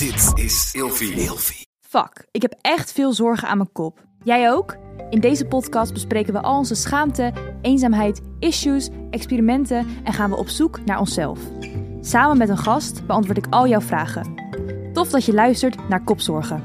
Dit is Ilfie. Fuck, ik heb echt veel zorgen aan mijn kop. Jij ook? In deze podcast bespreken we al onze schaamte, eenzaamheid, issues, experimenten en gaan we op zoek naar onszelf. Samen met een gast beantwoord ik al jouw vragen. Tof dat je luistert naar Kopzorgen.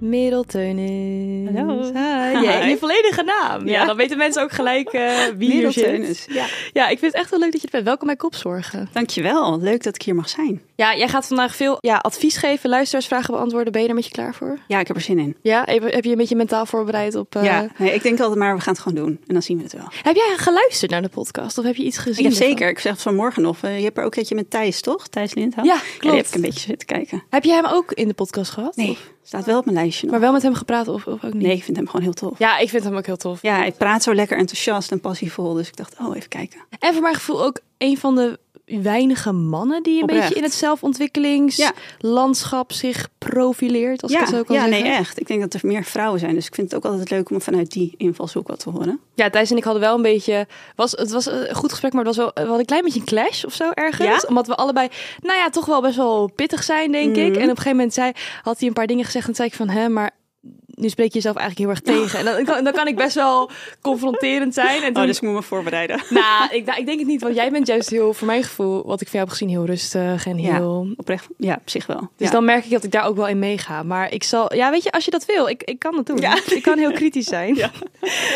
Middelteunis. Hallo. Hi. Ja, je volledige naam. Ja, Ja. dan weten mensen ook gelijk eh, wie hier zit. Middelteunis. Ja. Ja, ik vind het echt wel leuk dat je er bent. Welkom bij Kopzorgen. Dankjewel. Leuk dat ik hier mag zijn. Ja, jij gaat vandaag veel ja, advies geven, luisteraarsvragen beantwoorden. Ben je er met je klaar voor? Ja, ik heb er zin in. Ja, heb heb je een beetje mentaal voorbereid op... eh, ja, nee, ik denk altijd maar, we gaan het gewoon doen. En dan zien we het wel. Heb jij geluisterd naar de podcast of heb je iets gezien? Ik heb ervan? zeker, ik zeg het vanmorgen nog, eh, je hebt er ook eentje met Thijs, toch? Thijs Lindhout? Ja, die klopt. heb ik een beetje zitten kijken. Heb jij hem ook in de podcast gehad? Nee, Of- staat wel op mijn lijstje nog. Maar wel met hem gepraat of, of ook niet? Nee, ik vind hem gewoon heel tof. Ja, ik vind hem ook heel tof. Ja, hij praat zo lekker enthousiast en passievol. Dus ik dacht, oh, even kijken. En voor mijn gevoel ook een van de weinige mannen die een Oprecht. beetje in het zelfontwikkelingslandschap zich profileert, als ik ja, het zo kan ja zeggen. nee, echt. Ik denk dat er meer vrouwen zijn. Dus ik vind het ook altijd leuk om vanuit die invalshoek wat te horen. Ja, Thijs en ik hadden wel een beetje, was, het was een goed gesprek, maar het was wel, we hadden een klein beetje een clash of zo ergens. Ja? Omdat we allebei, nou ja, toch wel best wel pittig zijn, denk ik. Mhm. En op een gegeven moment zei, had hij een paar dingen gezegd en toen zei ik van, hè, maar nu spreek je jezelf eigenlijk heel erg tegen. En dan, kan- dan kan ik best wel confronterend zijn. En toen, Oh, dus ik moet me voorbereiden. Nou, ik, ik denk het niet, want jij bent juist heel, voor mijn gevoel, wat ik van jou heb gezien, heel rustig en Ja. heel... Oprecht, ja, op zich wel. Dus ja. dan merk ik dat ik daar ook wel in meega. Maar ik zal, ja, weet je, als je dat wil, ik, ik kan het doen. Ja. Ik kan heel kritisch zijn.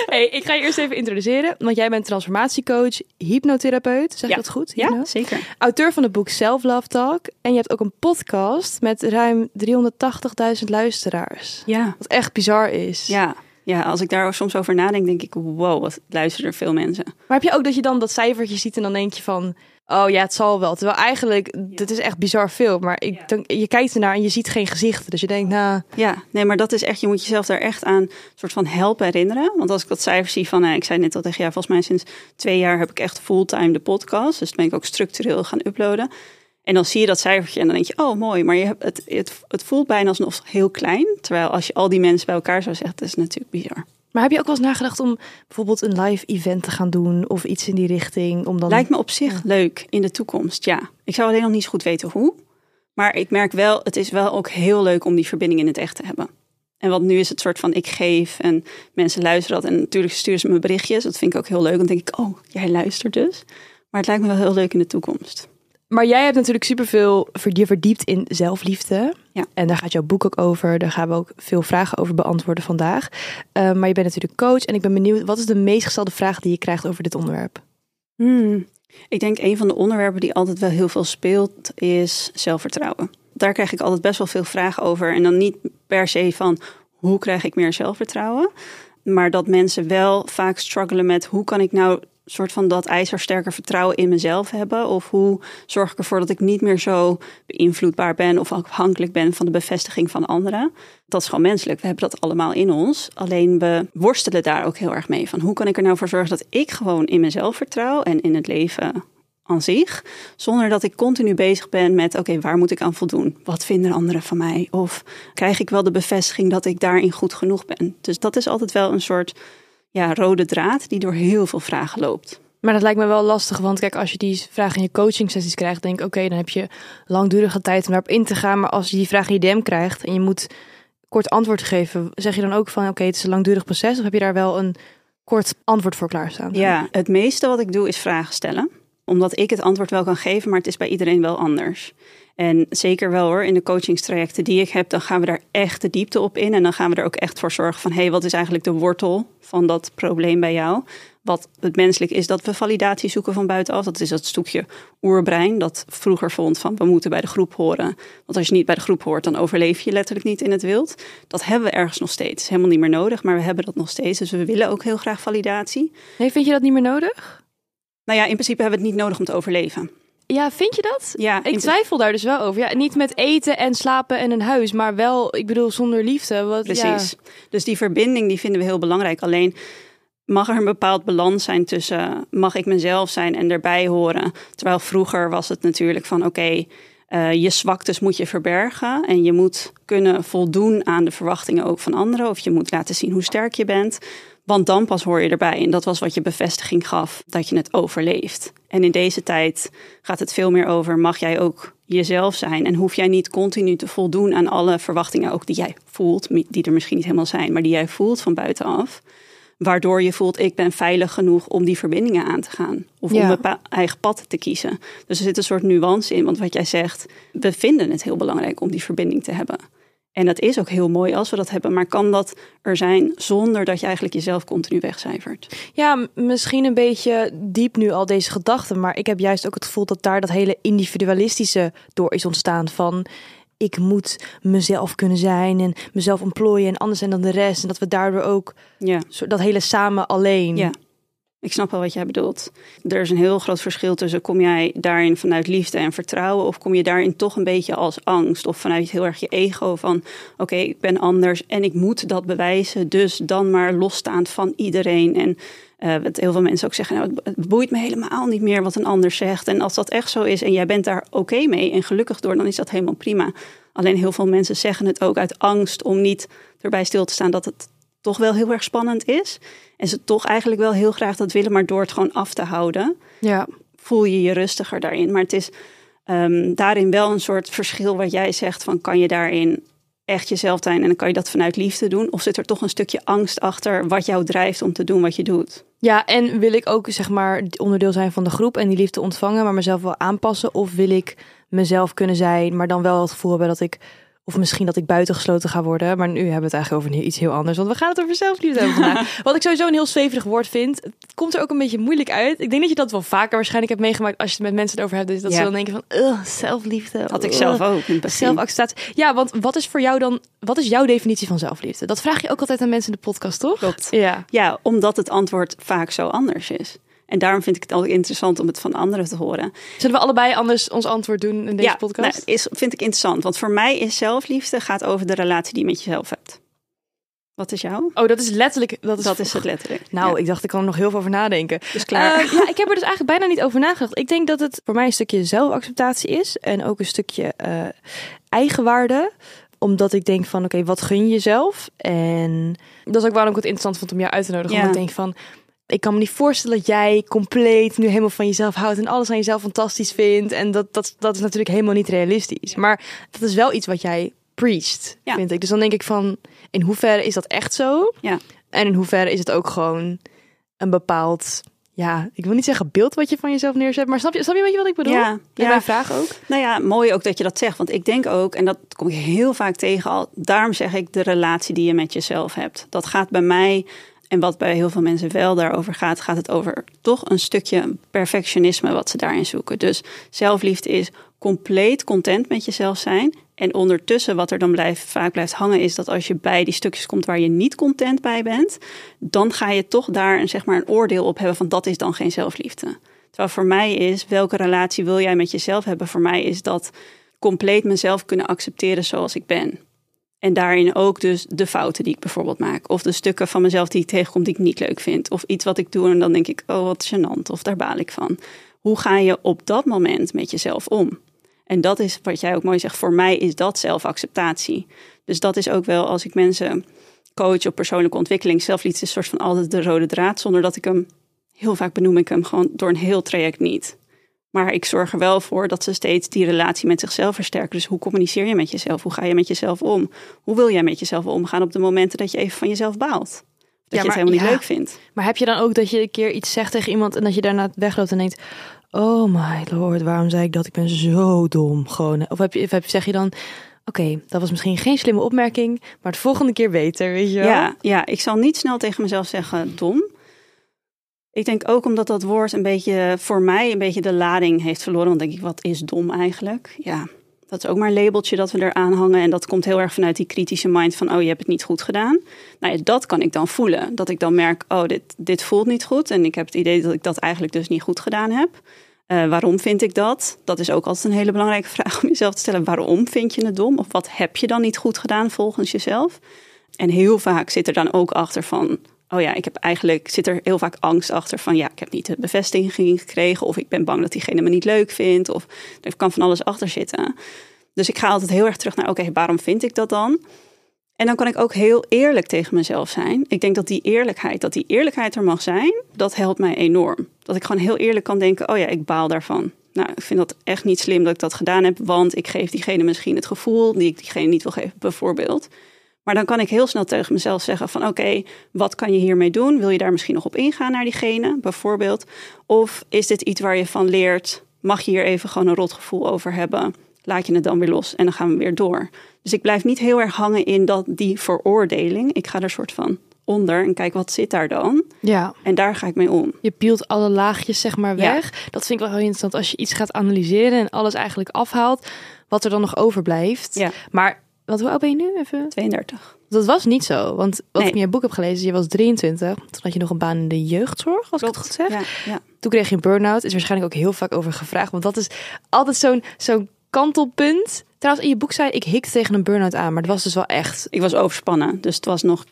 Hey, ik ga je eerst even introduceren, want jij bent transformatiecoach, hypnotherapeut, zeg ik dat goed? ja, zeker. Auteur van het boek Self Love Talk en je hebt ook een podcast met ruim 380.000 luisteraars. Ja. Wat echt bizar is. Ja, ja, als ik daar soms over nadenk, denk ik, wow, wat luisteren er veel mensen. Maar heb je ook dat je dan dat cijfertje ziet en dan denk je van, oh ja, het zal wel. Terwijl eigenlijk, dit is echt bizar veel. Maar ik, dan, je kijkt ernaar en je ziet geen gezichten. Dus je denkt, nou, Ja, nee, maar dat is echt, je moet jezelf daar echt aan soort van helpen herinneren. Want als ik dat cijfer zie van, eh, ik zei net al tegen jou, volgens mij sinds twee jaar heb ik echt fulltime de podcast. Dus dan ben ik ook structureel gaan uploaden. En dan zie je dat cijfertje en dan denk je, oh mooi, maar je hebt het, het, het voelt bijna alsnog heel klein. Terwijl als je al die mensen bij elkaar zou zeggen, dat is natuurlijk bizar. Maar heb je ook wel eens nagedacht om bijvoorbeeld een live event te gaan doen of iets in die richting? Om dan... Lijkt me op zich leuk in de toekomst, ja. Ik zou alleen nog niet zo goed weten hoe. Maar ik merk wel, het is wel ook heel leuk om die verbinding in het echt te hebben. En want nu is het soort van ik geef en mensen luisteren dat. En natuurlijk sturen ze me berichtjes. Dat vind ik ook heel leuk. Dan denk ik, oh, jij luistert dus. Maar het lijkt me wel heel leuk in de toekomst. Maar jij hebt natuurlijk superveel je verdiept in zelfliefde. Ja. En daar gaat jouw boek ook over. Daar gaan we ook veel vragen over beantwoorden vandaag. Eh, maar je bent natuurlijk coach en ik ben benieuwd, wat is de meest gestelde vraag die je krijgt over dit onderwerp? Hmm. Ik denk een van de onderwerpen die altijd wel heel veel speelt is zelfvertrouwen. Daar krijg ik altijd best wel veel vragen over. En dan niet per se van hoe krijg ik meer zelfvertrouwen. Maar dat mensen wel vaak struggelen met hoe kan ik nou soort van dat ijzersterke vertrouwen in mezelf hebben? Of hoe zorg ik ervoor dat ik niet meer zo beïnvloedbaar ben of afhankelijk ben van de bevestiging van anderen? Dat is gewoon menselijk. We hebben dat allemaal in ons. Alleen we worstelen daar ook heel erg mee. Van hoe kan ik er nou voor zorgen dat ik gewoon in mezelf vertrouw en in het leven aan zich, zonder dat ik continu bezig ben met: oké, waar moet ik aan voldoen? Wat vinden anderen van mij? Of krijg ik wel de bevestiging dat ik daarin goed genoeg ben? Dus dat is altijd wel een soort ja, rode draad die door heel veel vragen loopt. Maar dat lijkt me wel lastig, want kijk, als je die vraag in je coaching sessies krijgt, denk ik, oké, dan heb je langdurige tijd om daarop in te gaan. Maar als je die vraag in je DM krijgt en je moet kort antwoord geven, zeg je dan ook van, oké, het is een langdurig proces, of heb je daar wel een kort antwoord voor klaarstaan? Ja, het meeste wat ik doe is vragen stellen. Omdat ik het antwoord wel kan geven, maar het is bij iedereen wel anders. En zeker wel hoor, in de coachingstrajecten die ik heb, dan gaan we daar echt de diepte op in. En dan gaan we er ook echt voor zorgen van, hé, hey, wat is eigenlijk de wortel van dat probleem bij jou? Wat het menselijk is dat we validatie zoeken van buitenaf. Dat is dat stukje oerbrein dat vroeger vond van, we moeten bij de groep horen. Want als je niet bij de groep hoort, dan overleef je letterlijk niet in het wild. Dat hebben we ergens nog steeds. Helemaal niet meer nodig, maar we hebben dat nog steeds. Dus we willen ook heel graag validatie. Nee, vind je dat niet meer nodig? Nou ja, in principe hebben we het niet nodig om te overleven. Ja, vind je dat? Ja, Ik twijfel daar dus wel over. Ja, niet met eten en slapen en een huis, maar wel, ik bedoel, zonder liefde. Wat, precies. Ja. Dus die verbinding die vinden we heel belangrijk. Alleen mag er een bepaald balans zijn tussen mag ik mezelf zijn en erbij horen. Terwijl vroeger was het natuurlijk van oké, Uh, je zwaktes moet je verbergen en je moet kunnen voldoen aan de verwachtingen ook van anderen. Of je moet laten zien hoe sterk je bent. Want dan pas hoor je erbij. En dat was wat je bevestiging gaf, dat je het overleeft. En in deze tijd gaat het veel meer over, mag jij ook jezelf zijn? En hoef jij niet continu te voldoen aan alle verwachtingen, ook die jij voelt, die er misschien niet helemaal zijn, maar die jij voelt van buitenaf. Waardoor je voelt, ik ben veilig genoeg om die verbindingen aan te gaan. Of om mijn eigen pad te kiezen. Dus er zit een soort nuance in. Want wat jij zegt, we vinden het heel belangrijk om die verbinding te hebben. En dat is ook heel mooi als we dat hebben. Maar kan dat er zijn zonder dat je eigenlijk jezelf continu wegcijfert? Ja, misschien een beetje diep nu al deze gedachten. Maar ik heb juist ook het gevoel dat daar dat hele individualistische door is ontstaan. Van ik moet mezelf kunnen zijn en mezelf ontplooien en anders zijn dan de rest. En dat we daardoor ook ja. dat hele samen alleen. Ja. Ik snap wel wat jij bedoelt. Er is een heel groot verschil tussen kom jij daarin vanuit liefde en vertrouwen of kom je daarin toch een beetje als angst of vanuit heel erg je ego van oké, ik ben anders en ik moet dat bewijzen, dus dan maar losstaand van iedereen en uh, wat heel veel mensen ook zeggen, nou, het boeit me helemaal niet meer wat een ander zegt. En als dat echt zo is en jij bent daar oké mee en gelukkig door, dan is dat helemaal prima. Alleen heel veel mensen zeggen het ook uit angst om niet erbij stil te staan dat het toch wel heel erg spannend is. En ze toch eigenlijk wel heel graag dat willen, maar door het gewoon af te houden, ja. voel je je rustiger daarin. Maar het is um, daarin wel een soort verschil wat jij zegt van kan je daarin echt jezelf zijn en dan kan je dat vanuit liefde doen? Of zit er toch een stukje angst achter wat jou drijft om te doen wat je doet? Ja, en wil ik ook zeg maar onderdeel zijn van de groep en die liefde ontvangen, maar mezelf wel aanpassen? Of wil ik mezelf kunnen zijn, maar dan wel het gevoel hebben dat ik of misschien dat ik buitengesloten ga worden. Maar nu hebben we het eigenlijk over iets heel anders. Want we gaan het over zelfliefde hebben vandaag. Wat ik sowieso een heel zweverig woord vind. Het komt er ook een beetje moeilijk uit. Ik denk dat je dat wel vaker waarschijnlijk hebt meegemaakt als je het met mensen erover hebt. Dus dat ze dan denken van, zelfliefde. Had ik zelf ook. Zelfacceptatie. Ja, want wat is voor jou dan, wat is jouw definitie van zelfliefde? Dat vraag je ook altijd aan mensen in de podcast, toch? Klopt. Ja, ja omdat het antwoord vaak zo anders is. En daarom vind ik het altijd interessant om het van anderen te horen. Zullen we allebei anders ons antwoord doen in deze ja, podcast? Nou, is, vind ik interessant. Want voor mij is zelfliefde gaat over de relatie die je met jezelf hebt. Wat is jou? Oh, dat is letterlijk. Dat is, dat is het letterlijk. Nou, ik dacht, ik kan er nog heel veel over nadenken. Dus klaar. Uh, ja, ik heb er dus eigenlijk bijna niet over nagedacht. Ik denk dat het voor mij een stukje zelfacceptatie is. En ook een stukje uh, eigenwaarde omdat ik denk van, oké, wat gun je jezelf? En dat is ook waarom ik het interessant vond om jou uit te nodigen. Ja. Omdat ik denk van, ik kan me niet voorstellen dat jij compleet nu helemaal van jezelf houdt en alles aan jezelf fantastisch vindt. En dat, dat, dat is natuurlijk helemaal niet realistisch. Maar dat is wel iets wat jij preached, ja. vind ik. Dus dan denk ik van, in hoeverre is dat echt zo? Ja. En in hoeverre is het ook gewoon een bepaald, ja, ik wil niet zeggen beeld wat je van jezelf neerzet, maar snap je, snap je wat ik bedoel? Ja. ja. mijn vraag ook. Nou ja, mooi ook dat je dat zegt, want ik denk ook, en dat kom ik heel vaak tegen al, daarom zeg ik de relatie die je met jezelf hebt. Dat gaat bij mij en wat bij heel veel mensen wel daarover gaat, gaat het over toch een stukje perfectionisme wat ze daarin zoeken. Dus zelfliefde is compleet content met jezelf zijn. En ondertussen wat er dan blijft, vaak blijft hangen is dat als je bij die stukjes komt waar je niet content bij bent, dan ga je toch daar een, zeg maar, een oordeel op hebben van dat is dan geen zelfliefde. Terwijl voor mij is, welke relatie wil jij met jezelf hebben? Voor mij is dat compleet mezelf kunnen accepteren zoals ik ben. En daarin ook dus de fouten die ik bijvoorbeeld maak. Of de stukken van mezelf die ik tegenkom die ik niet leuk vind. Of iets wat ik doe en dan denk ik, oh wat gênant. Of daar baal ik van. Hoe ga je op dat moment met jezelf om? En dat is wat jij ook mooi zegt. Voor mij is dat zelfacceptatie. Dus dat is ook wel als ik mensen coach op persoonlijke ontwikkeling. Zelfliefde is een soort van altijd de rode draad. Zonder dat ik hem, heel vaak benoem ik hem gewoon door een heel traject niet. Maar ik zorg er wel voor dat ze steeds die relatie met zichzelf versterken. Dus hoe communiceer je met jezelf? Hoe ga je met jezelf om? Hoe wil jij met jezelf omgaan op de momenten dat je even van jezelf baalt? Dat je het helemaal niet leuk vindt. Maar heb je dan ook dat je een keer iets zegt tegen iemand en dat je daarna wegloopt en denkt: Oh my lord, waarom zei ik dat? Ik ben zo dom. Gewoon. Of, heb je, of zeg je dan: Oké, dat was misschien geen slimme opmerking, maar het volgende keer beter, weet je wel? Ja, ja, ik zal niet snel tegen mezelf zeggen dom. Ik denk ook omdat dat woord een beetje voor mij een beetje de lading heeft verloren. Want denk ik, wat is dom eigenlijk? Ja, dat is ook maar een labeltje dat we eraan hangen. En dat komt heel erg vanuit die kritische mind van, oh, je hebt het niet goed gedaan. Nou ja, dat kan ik dan voelen. Dat ik dan merk, oh, dit, dit voelt niet goed. En ik heb het idee dat ik dat eigenlijk dus niet goed gedaan heb. Uh, waarom vind ik dat? Dat is ook altijd een hele belangrijke vraag om jezelf te stellen. Waarom vind je het dom? Of wat heb je dan niet goed gedaan volgens jezelf? En heel vaak zit er dan ook achter van, oh ja, ik heb eigenlijk, zit er heel vaak angst achter van, ja, ik heb niet de bevestiging gekregen, of ik ben bang dat diegene me niet leuk vindt, of er kan van alles achter zitten. Dus ik ga altijd heel erg terug naar, oké, waarom vind ik dat dan? En dan kan ik ook heel eerlijk tegen mezelf zijn. Ik denk dat die eerlijkheid, dat die eerlijkheid er mag zijn, dat helpt mij enorm. Dat ik gewoon heel eerlijk kan denken, oh ja, ik baal daarvan. Nou, ik vind dat echt niet slim dat ik dat gedaan heb, want ik geef diegene misschien het gevoel die ik diegene niet wil geven, bijvoorbeeld. Maar dan kan ik heel snel tegen mezelf zeggen van oké, wat kan je hiermee doen? Wil je daar misschien nog op ingaan naar diegene, bijvoorbeeld? Of is dit iets waar je van leert? Mag je hier even gewoon een rotgevoel over hebben? Laat je het dan weer los en dan gaan we weer door. Dus ik blijf niet heel erg hangen in dat, die veroordeling. Ik ga er soort van onder en kijk wat zit daar dan. Ja. En daar ga ik mee om. Je pielt alle laagjes zeg maar weg. Dat vind ik wel heel interessant als je iets gaat analyseren en alles eigenlijk afhaalt, wat er dan nog overblijft. Ja. Maar wat, hoe oud ben je nu even? 32. Dat was niet zo, want wat Nee. ik in je boek heb gelezen, je was 23. Toen had je nog een baan in de jeugdzorg, als ik het goed zeg. Ja, ja. Toen kreeg je een burn-out. Is waarschijnlijk ook heel vaak over gevraagd. Want dat is altijd zo'n zo'n kantelpunt. Trouwens, in je boek zei ik hikte tegen een burn-out aan. Maar dat was dus wel echt. Ik was overspannen, dus het was nog,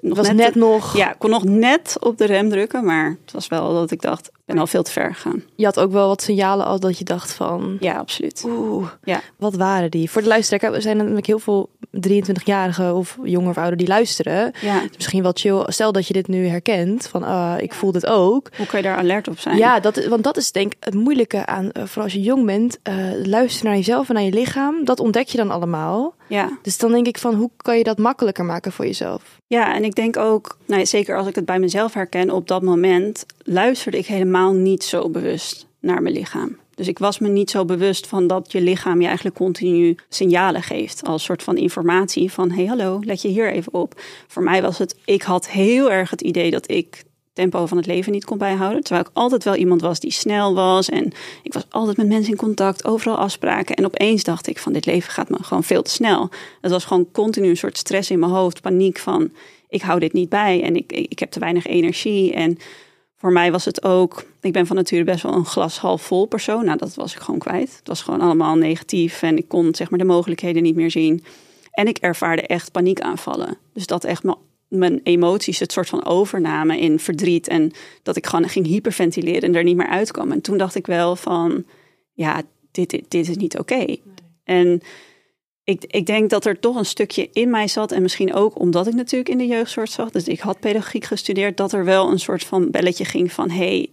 nog was net, nog. Ja, ik kon nog net op de rem drukken, maar het was wel dat ik dacht, ben al veel te ver gegaan. Je had ook wel wat signalen al dat je dacht van. Ja, absoluut. Oeh, Ja. wat waren die? Voor de luisteraar, er zijn namelijk heel veel 23-jarigen of jonger of ouder die luisteren. Ja. Het is misschien wel chill. Stel dat je dit nu herkent, van ah, ik voel dit ook. Hoe kan je daar alert op zijn? Ja, dat, want dat is denk ik het moeilijke aan, eh, vooral als je jong bent, eh luisteren naar jezelf en naar je lichaam. Dat ontdek je dan allemaal. ja. Dus dan denk ik van, hoe kan je dat makkelijker maken voor jezelf? Ja, en ik denk ook, nou, ja, zeker als ik het bij mezelf herken, op dat moment luisterde ik helemaal niet zo bewust naar mijn lichaam. Dus ik was me niet zo bewust van dat je lichaam je eigenlijk continu signalen geeft. Als soort van informatie van, hey hallo, let je hier even op. Voor mij was het, ik had heel erg het idee dat ik tempo van het leven niet kon bijhouden. Terwijl ik altijd wel iemand was die snel was. En ik was altijd met mensen in contact, overal afspraken. En opeens dacht ik van dit leven gaat me gewoon veel te snel. Het was gewoon continu een soort stress in mijn hoofd, paniek van ik hou dit niet bij en ik, ik heb te weinig energie. En voor mij was het ook, ik ben van nature best wel een glas half vol persoon. Nou, dat was ik gewoon kwijt. Het was gewoon allemaal negatief en ik kon zeg maar de mogelijkheden niet meer zien. En ik ervaarde echt paniekaanvallen. Dus dat echt mijn, emoties het soort van overnamen in verdriet. En dat ik gewoon ging hyperventileren en er niet meer uitkwam. En toen dacht ik wel van, ja, dit, dit, dit is niet oké. En ik, ik denk dat er toch een stukje in mij zat. En misschien ook omdat ik natuurlijk in de jeugdzorg zat. Dus ik had pedagogiek gestudeerd. Dat er wel een soort van belletje ging van... hey,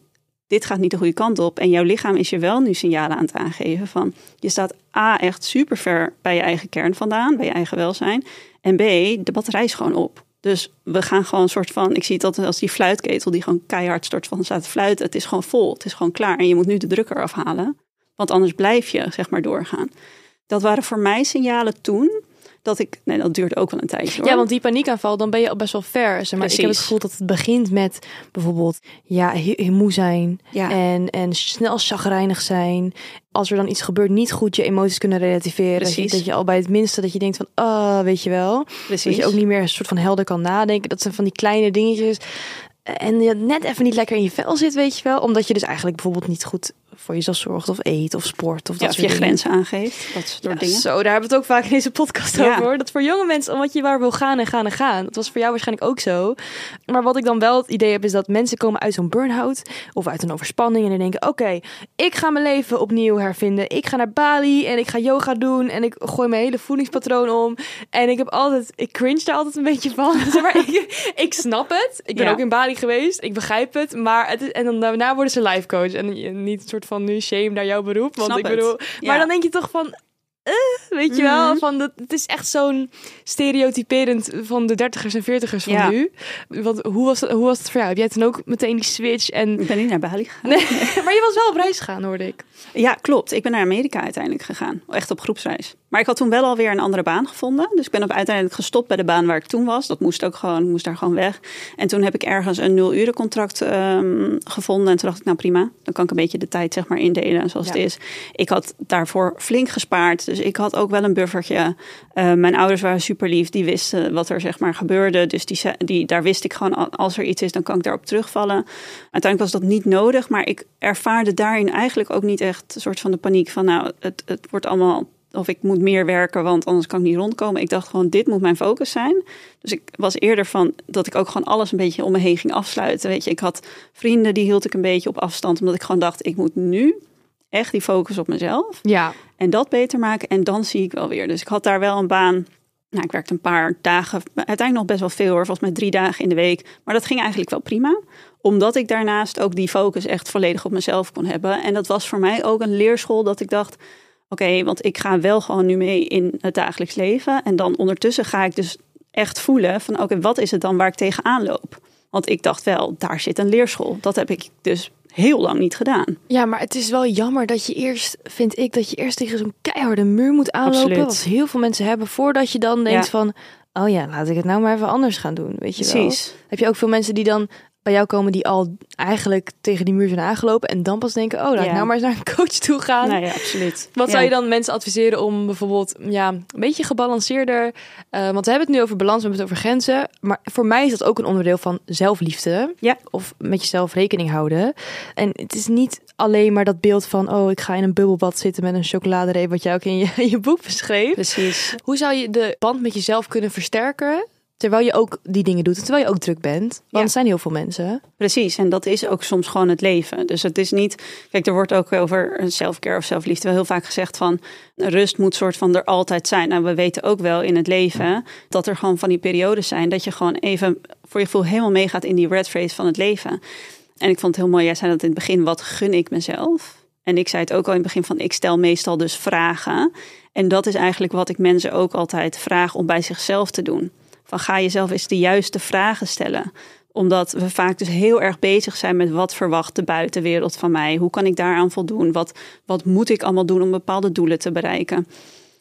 dit gaat niet de goede kant op. En jouw lichaam is je wel nu signalen aan het aangeven van... je staat A, echt super ver bij je eigen kern vandaan. Bij je eigen welzijn. En B, de batterij is gewoon op. Dus we gaan gewoon een soort van... Ik zie het altijd als die fluitketel die gewoon keihard stort van staat te fluiten. Het is gewoon vol. Het is gewoon klaar. En je moet nu de druk eraf halen. Want anders blijf je zeg maar doorgaan. Dat waren voor mij signalen toen dat ik. Nee, dat duurde ook wel een tijdje. Hoor. Ja, want die paniekaanval, dan ben je al best wel ver. Zeg maar ik heb het Precies. gevoel dat het begint met bijvoorbeeld ja, moe zijn Ja. en, en snel chagrijnig zijn. Als er dan iets gebeurt, niet goed je emoties kunnen relativeren. Dat je, Precies. dat je al bij het minste dat je denkt van, ah, weet je wel. Precies. Dat je ook niet meer een soort van helder kan nadenken. Dat zijn van die kleine dingetjes. En je net even niet lekker in je vel zit, weet je wel. Omdat je dus eigenlijk bijvoorbeeld niet goed voor jezelf zorgt of eet of sport of ja, dat soort je dingen. grenzen aangeeft. Dat soort Ja, dingen. Zo, daar hebben we het ook vaak in deze podcast Ja. over. hoor. Dat voor jonge mensen, omdat je waar wil gaan en gaan en gaan. Dat was voor jou waarschijnlijk ook zo. Maar wat ik dan wel het idee heb, is dat mensen komen uit zo'n burn-out of uit een overspanning en die denken: oké, ik ga mijn leven opnieuw hervinden. Ik ga naar Bali en ik ga yoga doen en ik gooi mijn hele voedingspatroon om. En ik heb altijd, ik cringe daar altijd een beetje van. Maar ik, ik snap het. Ik ben Ja. ook in Bali geweest. Ik begrijp het. Maar het is, en dan daarna worden ze life coach en niet een soort van nu shame naar jouw beroep. Want Snap ik het. bedoel, Ja. maar dan denk je toch van, eh, weet je wel, Mhm. van dat, het is echt zo'n stereotyperend van de dertigers en veertigers van Ja. nu. Want hoe was, het, hoe was het voor jou? Heb jij toen ook meteen die switch en... Ik ben niet naar Bali gegaan. Nee, maar je was wel op reis gegaan, hoorde ik. Ja, klopt. Ik ben naar Amerika uiteindelijk gegaan. Echt op groepsreis. Maar ik had toen wel alweer een andere baan gevonden. Dus ik ben op uiteindelijk gestopt bij de baan waar ik toen was. Dat moest ook gewoon, moest daar gewoon weg. En toen heb ik ergens een nul uren contract ehm, gevonden. En toen dacht ik, nou prima. Dan kan ik een beetje de tijd zeg maar indelen zoals Ja. het is. Ik had daarvoor flink gespaard. Dus ik had ook wel een buffertje. Eh, mijn ouders waren super lief. Die wisten wat er zeg maar gebeurde. Dus die, die, daar wist ik gewoon, als er iets is, dan kan ik daarop terugvallen. Uiteindelijk was dat niet nodig. Maar ik ervaarde daarin eigenlijk ook niet echt een soort van de paniek van, nou, het, het wordt allemaal of ik moet meer werken, want anders kan ik niet rondkomen. Ik dacht gewoon, dit moet mijn focus zijn. Dus ik was eerder van dat ik ook gewoon alles een beetje om me heen ging afsluiten. Weet je, ik had vrienden die hield ik een beetje op afstand, omdat ik gewoon dacht, ik moet nu echt die focus op mezelf Ja. en dat beter maken. En dan zie ik wel weer. Dus ik had daar wel een baan. Nou, ik werkte een paar dagen, uiteindelijk nog best wel veel hoor, volgens mij drie dagen in de week. Maar dat ging eigenlijk wel prima, omdat ik daarnaast ook die focus echt volledig op mezelf kon hebben. En dat was voor mij ook een leerschool dat ik dacht, oké, want ik ga wel gewoon nu mee in het dagelijks leven. En dan ondertussen ga ik dus echt voelen van, oké, wat is het dan waar ik tegenaan loop? Want ik dacht wel, daar zit een leerschool. Dat heb ik dus heel lang niet gedaan. Ja, maar het is wel jammer dat je eerst, vind ik, dat je eerst tegen zo'n keiharde muur moet aanlopen. Absoluut. Wat heel veel mensen hebben, voordat je dan denkt Ja. van, oh ja, laat ik het nou maar even anders gaan doen. Weet je wel? Precies. Heb je ook veel mensen die dan bij jou komen die al eigenlijk tegen die muur zijn aangelopen en dan pas denken, oh, laat ik Ja. nou maar eens naar een coach toe gaan. Nou ja, absoluut. Wat Ja. zou je dan mensen adviseren om bijvoorbeeld ja, een beetje gebalanceerder... eh, want we hebben het nu over balans, we hebben het over grenzen. Maar voor mij is dat ook een onderdeel van zelfliefde. Ja. Of met jezelf rekening houden. En het is niet alleen maar dat beeld van... oh, ik ga in een bubbelbad zitten met een chocoladereep... wat jij ook in je, in je boek beschreef. Precies. Hoe zou je de band met jezelf kunnen versterken... terwijl je ook die dingen doet terwijl je ook druk bent? Want Ja. er zijn heel veel mensen. Precies, en dat is ook soms gewoon het leven. Dus het is niet. Kijk, er wordt ook over selfcare of zelfliefde wel heel vaak gezegd van rust moet soort van er altijd zijn. Nou, we weten ook wel in het leven dat er gewoon van die periodes zijn dat je gewoon even voor je gevoel helemaal meegaat in die red race van het leven. En ik vond het heel mooi. Jij zei dat in het begin. Wat gun ik mezelf? En ik zei het ook al in het begin van ik stel meestal dus vragen. En dat is eigenlijk wat ik mensen ook altijd vraag om bij zichzelf te doen. Van ga jezelf eens de juiste vragen stellen omdat we vaak dus heel erg bezig zijn met wat verwacht de buitenwereld van mij? Hoe kan ik daaraan voldoen? Wat, wat moet ik allemaal doen om bepaalde doelen te bereiken?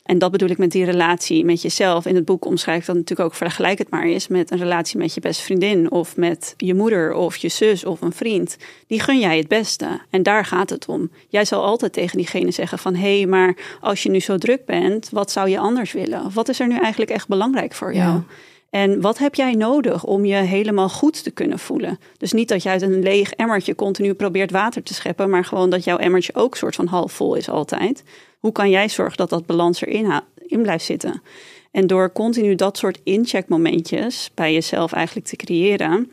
En dat bedoel ik met die relatie met jezelf. In het boek omschrijf ik dat natuurlijk ook vergelijk het maar eens met een relatie met je beste vriendin of met je moeder of je zus of een vriend. Die gun jij het beste. En daar gaat het om. Jij zal altijd tegen diegene zeggen van hé, hey, maar als je nu zo druk bent, wat zou je anders willen? Of wat is er nu eigenlijk echt belangrijk voor jou? Ja. En wat heb jij nodig om je helemaal goed te kunnen voelen? Dus niet dat je uit een leeg emmertje continu probeert water te scheppen, maar gewoon dat jouw emmertje ook soort van half vol is altijd. Hoe kan jij zorgen dat dat balans erin in blijft zitten? En door continu dat soort incheckmomentjes bij jezelf eigenlijk te creëren,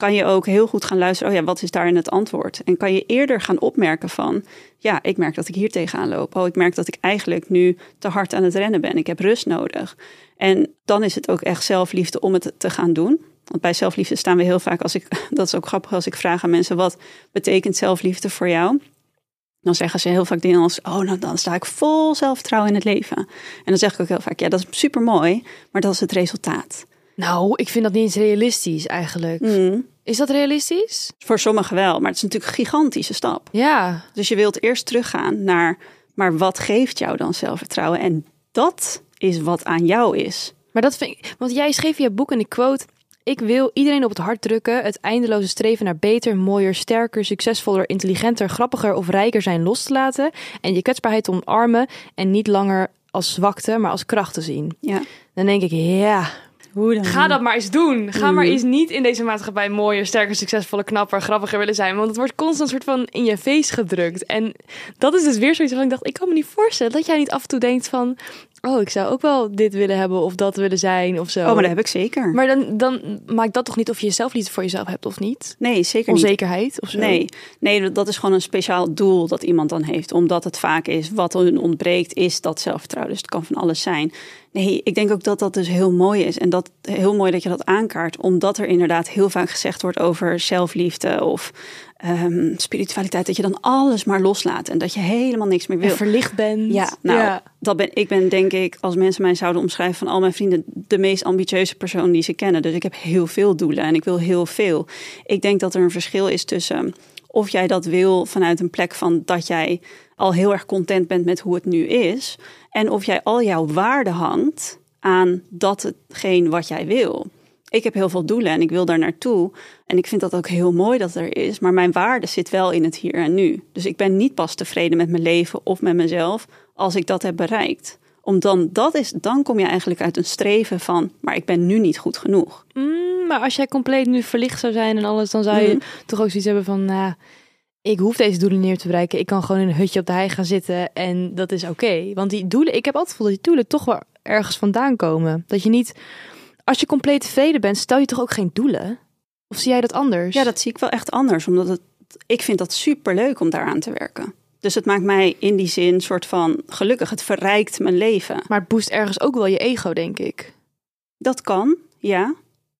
kan je ook heel goed gaan luisteren. Oh ja, wat is daarin het antwoord? En kan je eerder gaan opmerken van, ja, ik merk dat ik hier tegenaan loop. Oh, ik merk dat ik eigenlijk nu te hard aan het rennen ben. Ik heb rust nodig. En dan is het ook echt zelfliefde om het te gaan doen. Want bij zelfliefde staan we heel vaak, als ik, dat is ook grappig als ik vraag aan mensen, wat betekent zelfliefde voor jou? Dan zeggen ze heel vaak dingen als, oh, nou dan sta ik vol zelfvertrouwen in het leven. En dan zeg ik ook heel vaak, ja, dat is super mooi, maar dat is het resultaat. Nou, ik vind dat niet eens realistisch eigenlijk. Mm. Is dat realistisch? Voor sommigen wel, maar het is natuurlijk een gigantische stap. Ja. Dus je wilt eerst teruggaan naar, maar wat geeft jou dan zelfvertrouwen? En dat is wat aan jou is. Maar dat vind ik, want jij schreef in je boek en ik quote: Ik wil iedereen op het hart drukken het eindeloze streven naar beter, mooier, sterker, succesvoller, intelligenter, grappiger of rijker zijn los te laten en je kwetsbaarheid omarmen en niet langer als zwakte, maar als kracht te zien. Ja. Dan denk ik, ja, Hoe dan? ga dat maar eens doen. Ga maar Mhm. eens niet in deze maatschappij mooier, sterker, succesvoller, knapper, grappiger willen zijn, want het wordt constant soort van in je face gedrukt. En dat is dus weer zoiets van ik dacht, ik kan me niet voorstellen dat jij niet af en toe denkt van, oh, ik zou ook wel dit willen hebben of dat willen zijn of zo. Oh, maar dat heb ik zeker. Maar dan, dan maakt dat toch niet of je zelfliefde voor jezelf hebt of niet? nee, zeker niet. Onzekerheid of zo? Nee, nee, dat is gewoon een speciaal doel dat iemand dan heeft. Omdat het vaak is, wat hun ontbreekt, is dat zelfvertrouwen. Dus het kan van alles zijn. Nee, ik denk ook dat dat dus heel mooi is. En dat heel mooi dat je dat aankaart. Omdat er inderdaad heel vaak gezegd wordt over zelfliefde of ehm, spiritualiteit. Dat je dan alles maar loslaat en dat je helemaal niks meer En wil. verlicht bent. Ja, nou, Ja. Dat ben, ik ben denk ik, als mensen mij zouden omschrijven van al mijn vrienden, de meest ambitieuze persoon die ze kennen. Dus ik heb heel veel doelen en ik wil heel veel. Ik denk dat er een verschil is tussen of jij dat wil vanuit een plek van dat jij al heel erg content bent met hoe het nu is. En of jij al jouw waarde hangt aan dat hetgeen wat jij wil. Ik heb heel veel doelen en ik wil daar naartoe. En ik vind dat ook heel mooi dat er is. Maar mijn waarde zit wel in het hier en nu. Dus ik ben niet pas tevreden met mijn leven of met mezelf als ik dat heb bereikt. Om dan, dat is, dan kom je eigenlijk uit een streven van, maar ik ben nu niet goed genoeg. Mm, maar als jij compleet nu verlicht zou zijn en alles, dan zou je Mhm. toch ook zoiets hebben van, nou, ik hoef deze doelen neer te bereiken. Ik kan gewoon in een hutje op de hei gaan zitten en dat is oké. Want die doelen, ik heb altijd het gevoel dat die doelen toch wel ergens vandaan komen. Dat je niet, als je compleet tevreden bent, stel je toch ook geen doelen? Of zie jij dat anders? Ja, dat zie ik wel echt anders. Omdat het, ik vind dat super leuk om daaraan te werken. Dus het maakt mij in die zin soort van gelukkig. Het verrijkt mijn leven. Maar het boost ergens ook wel je ego, denk ik. Dat kan, ja.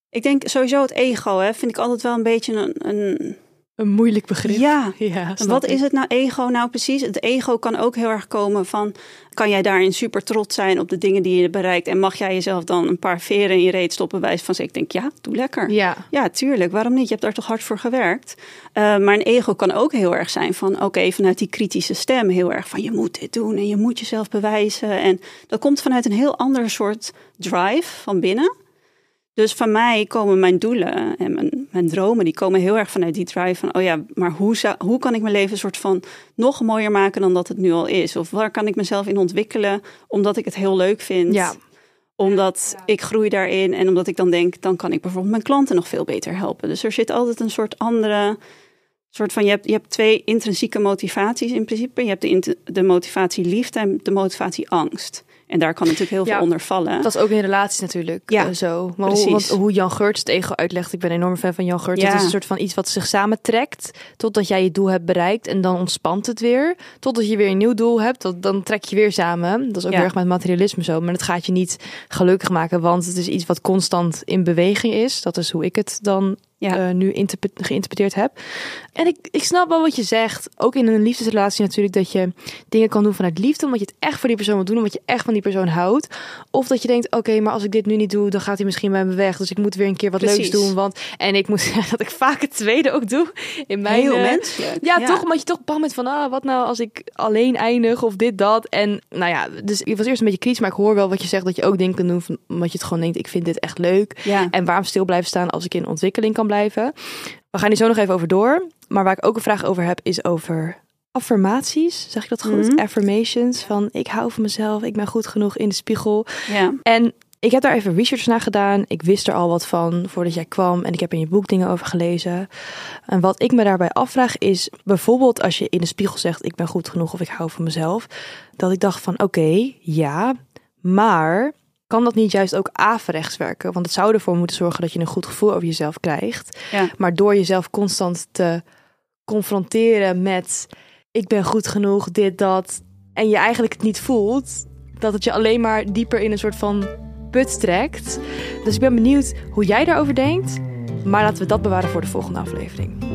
Ik denk sowieso het ego, hè, vind ik altijd wel een beetje een, een een moeilijk begrip. Ja, ja wat is het nou ego nou precies? Het ego kan ook heel erg komen van... kan jij daarin super trots zijn op de dingen die je bereikt... en mag jij jezelf dan een paar veren in je reet stoppen... wijs van, ik denk, ja, doe lekker. Ja. ja, tuurlijk, waarom niet? Je hebt daar toch hard voor gewerkt? Uh, maar een ego kan ook heel erg zijn van... oké, vanuit die kritische stem heel erg van... je moet dit doen en je moet jezelf bewijzen. En dat komt vanuit een heel ander soort drive van binnen... Dus van mij komen mijn doelen en mijn, mijn, dromen, die komen heel erg vanuit die drive van, oh ja, maar hoe, zou, hoe kan ik mijn leven een soort van nog mooier maken dan dat het nu al is? Of waar kan ik mezelf in ontwikkelen omdat ik het heel leuk vind? Ja. Omdat ik groei daarin en omdat ik dan denk, dan kan ik bijvoorbeeld mijn klanten nog veel beter helpen. Dus er zit altijd een soort andere, soort van, je hebt, je hebt twee intrinsieke motivaties in principe. Je hebt de, de motivatie liefde en de motivatie angst. En daar kan natuurlijk heel veel onder vallen. Dat is ook in relaties natuurlijk ja, uh, zo. Maar hoe, hoe, Jan Geurts het ego uitlegt, ik ben een enorm fan van Jan Geurts. Ja. Het is een soort van iets wat zich samentrekt totdat jij je doel hebt bereikt en dan ontspant het weer. Totdat je weer een nieuw doel hebt, dan trek je weer samen. Dat is ook ja. erg met materialisme zo. Maar het gaat je niet gelukkig maken, want het is iets wat constant in beweging is. Dat is hoe ik het dan ja. Uh, nu geïnterpreteerd heb. En ik, ik snap wel wat je zegt. Ook in een liefdesrelatie natuurlijk. Dat je dingen kan doen vanuit liefde. Omdat je het echt voor die persoon wil doen. Omdat je echt van die persoon houdt. Of dat je denkt, oké, maar als ik dit nu niet doe. Dan gaat hij misschien bij me weg. Dus ik moet weer een keer wat leuks doen. Want, en ik moet zeggen dat ik vaak het tweede ook doe. In mijn, Heel uh, menselijk. Ja, ja, toch. Omdat je toch bang bent van, ah, wat nou als ik alleen eindig. Of dit, dat. En nou ja, dus ik was eerst een beetje kritisch. Maar ik hoor wel wat je zegt. Dat je ook dingen kan doen. Van, omdat je het gewoon denkt, ik vind dit echt leuk. Ja. En waarom stil blijven staan als ik in ontwikkeling kan blijven. We gaan hier zo nog even over door. Maar waar ik ook een vraag over heb, is over affirmaties. Zeg ik dat goed? Mhm. Affirmations van ik hou van mezelf, ik ben goed genoeg in de spiegel. Ja. En ik heb daar even research naar gedaan. Ik wist er al wat van voordat jij kwam en ik heb in je boek dingen over gelezen. En wat ik me daarbij afvraag is bijvoorbeeld als je in de spiegel zegt ik ben goed genoeg of ik hou van mezelf, dat ik dacht van oké, ja, maar kan dat niet juist ook averechts werken? Want het zou ervoor moeten zorgen dat je een goed gevoel over jezelf krijgt. Ja. Maar door jezelf constant te confronteren met ik ben goed genoeg, dit, dat. En je eigenlijk het niet voelt, dat het je alleen maar dieper in een soort van put trekt. Dus ik ben benieuwd hoe jij daarover denkt. Maar laten we dat bewaren voor de volgende aflevering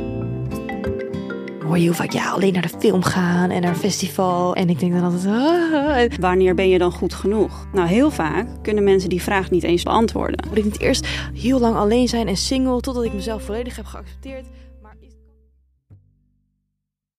hoor je heel vaak ja, alleen naar de film gaan en naar een festival. En ik denk dan altijd... Ah. Wanneer ben je dan goed genoeg? Nou, heel vaak kunnen mensen die vraag niet eens beantwoorden. Moet ik niet eerst heel lang alleen zijn en single totdat ik mezelf volledig heb geaccepteerd?